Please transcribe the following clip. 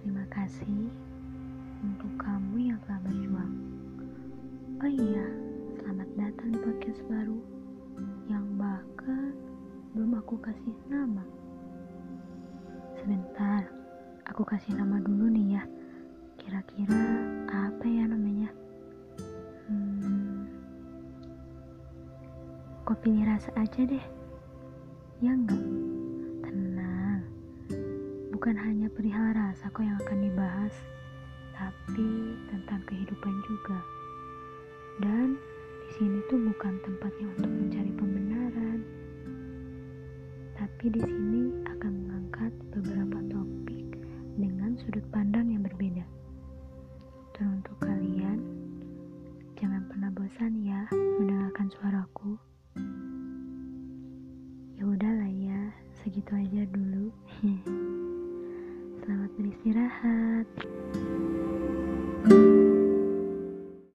Terima kasih untuk kamu yang telah berjuang. Oh iya, selamat datang di podcast baru yang bahkan belum aku kasih nama. Sebentar, aku kasih nama dulu nih ya. Kira-kira apa ya namanya? Hmm, kopi rasa aja deh. Ya enggak? Bukan hanya perihal rasa kok yang akan dibahas, tapi tentang kehidupan juga. Dan di sini tuh bukan tempatnya untuk mencari pembenaran, tapi di sini akan mengangkat beberapa topik dengan sudut pandang yang berbeda. Dan untuk kalian, jangan pernah bosan ya mendengarkan suaraku. Ya udahlah ya, segitu aja dulu. istirahat.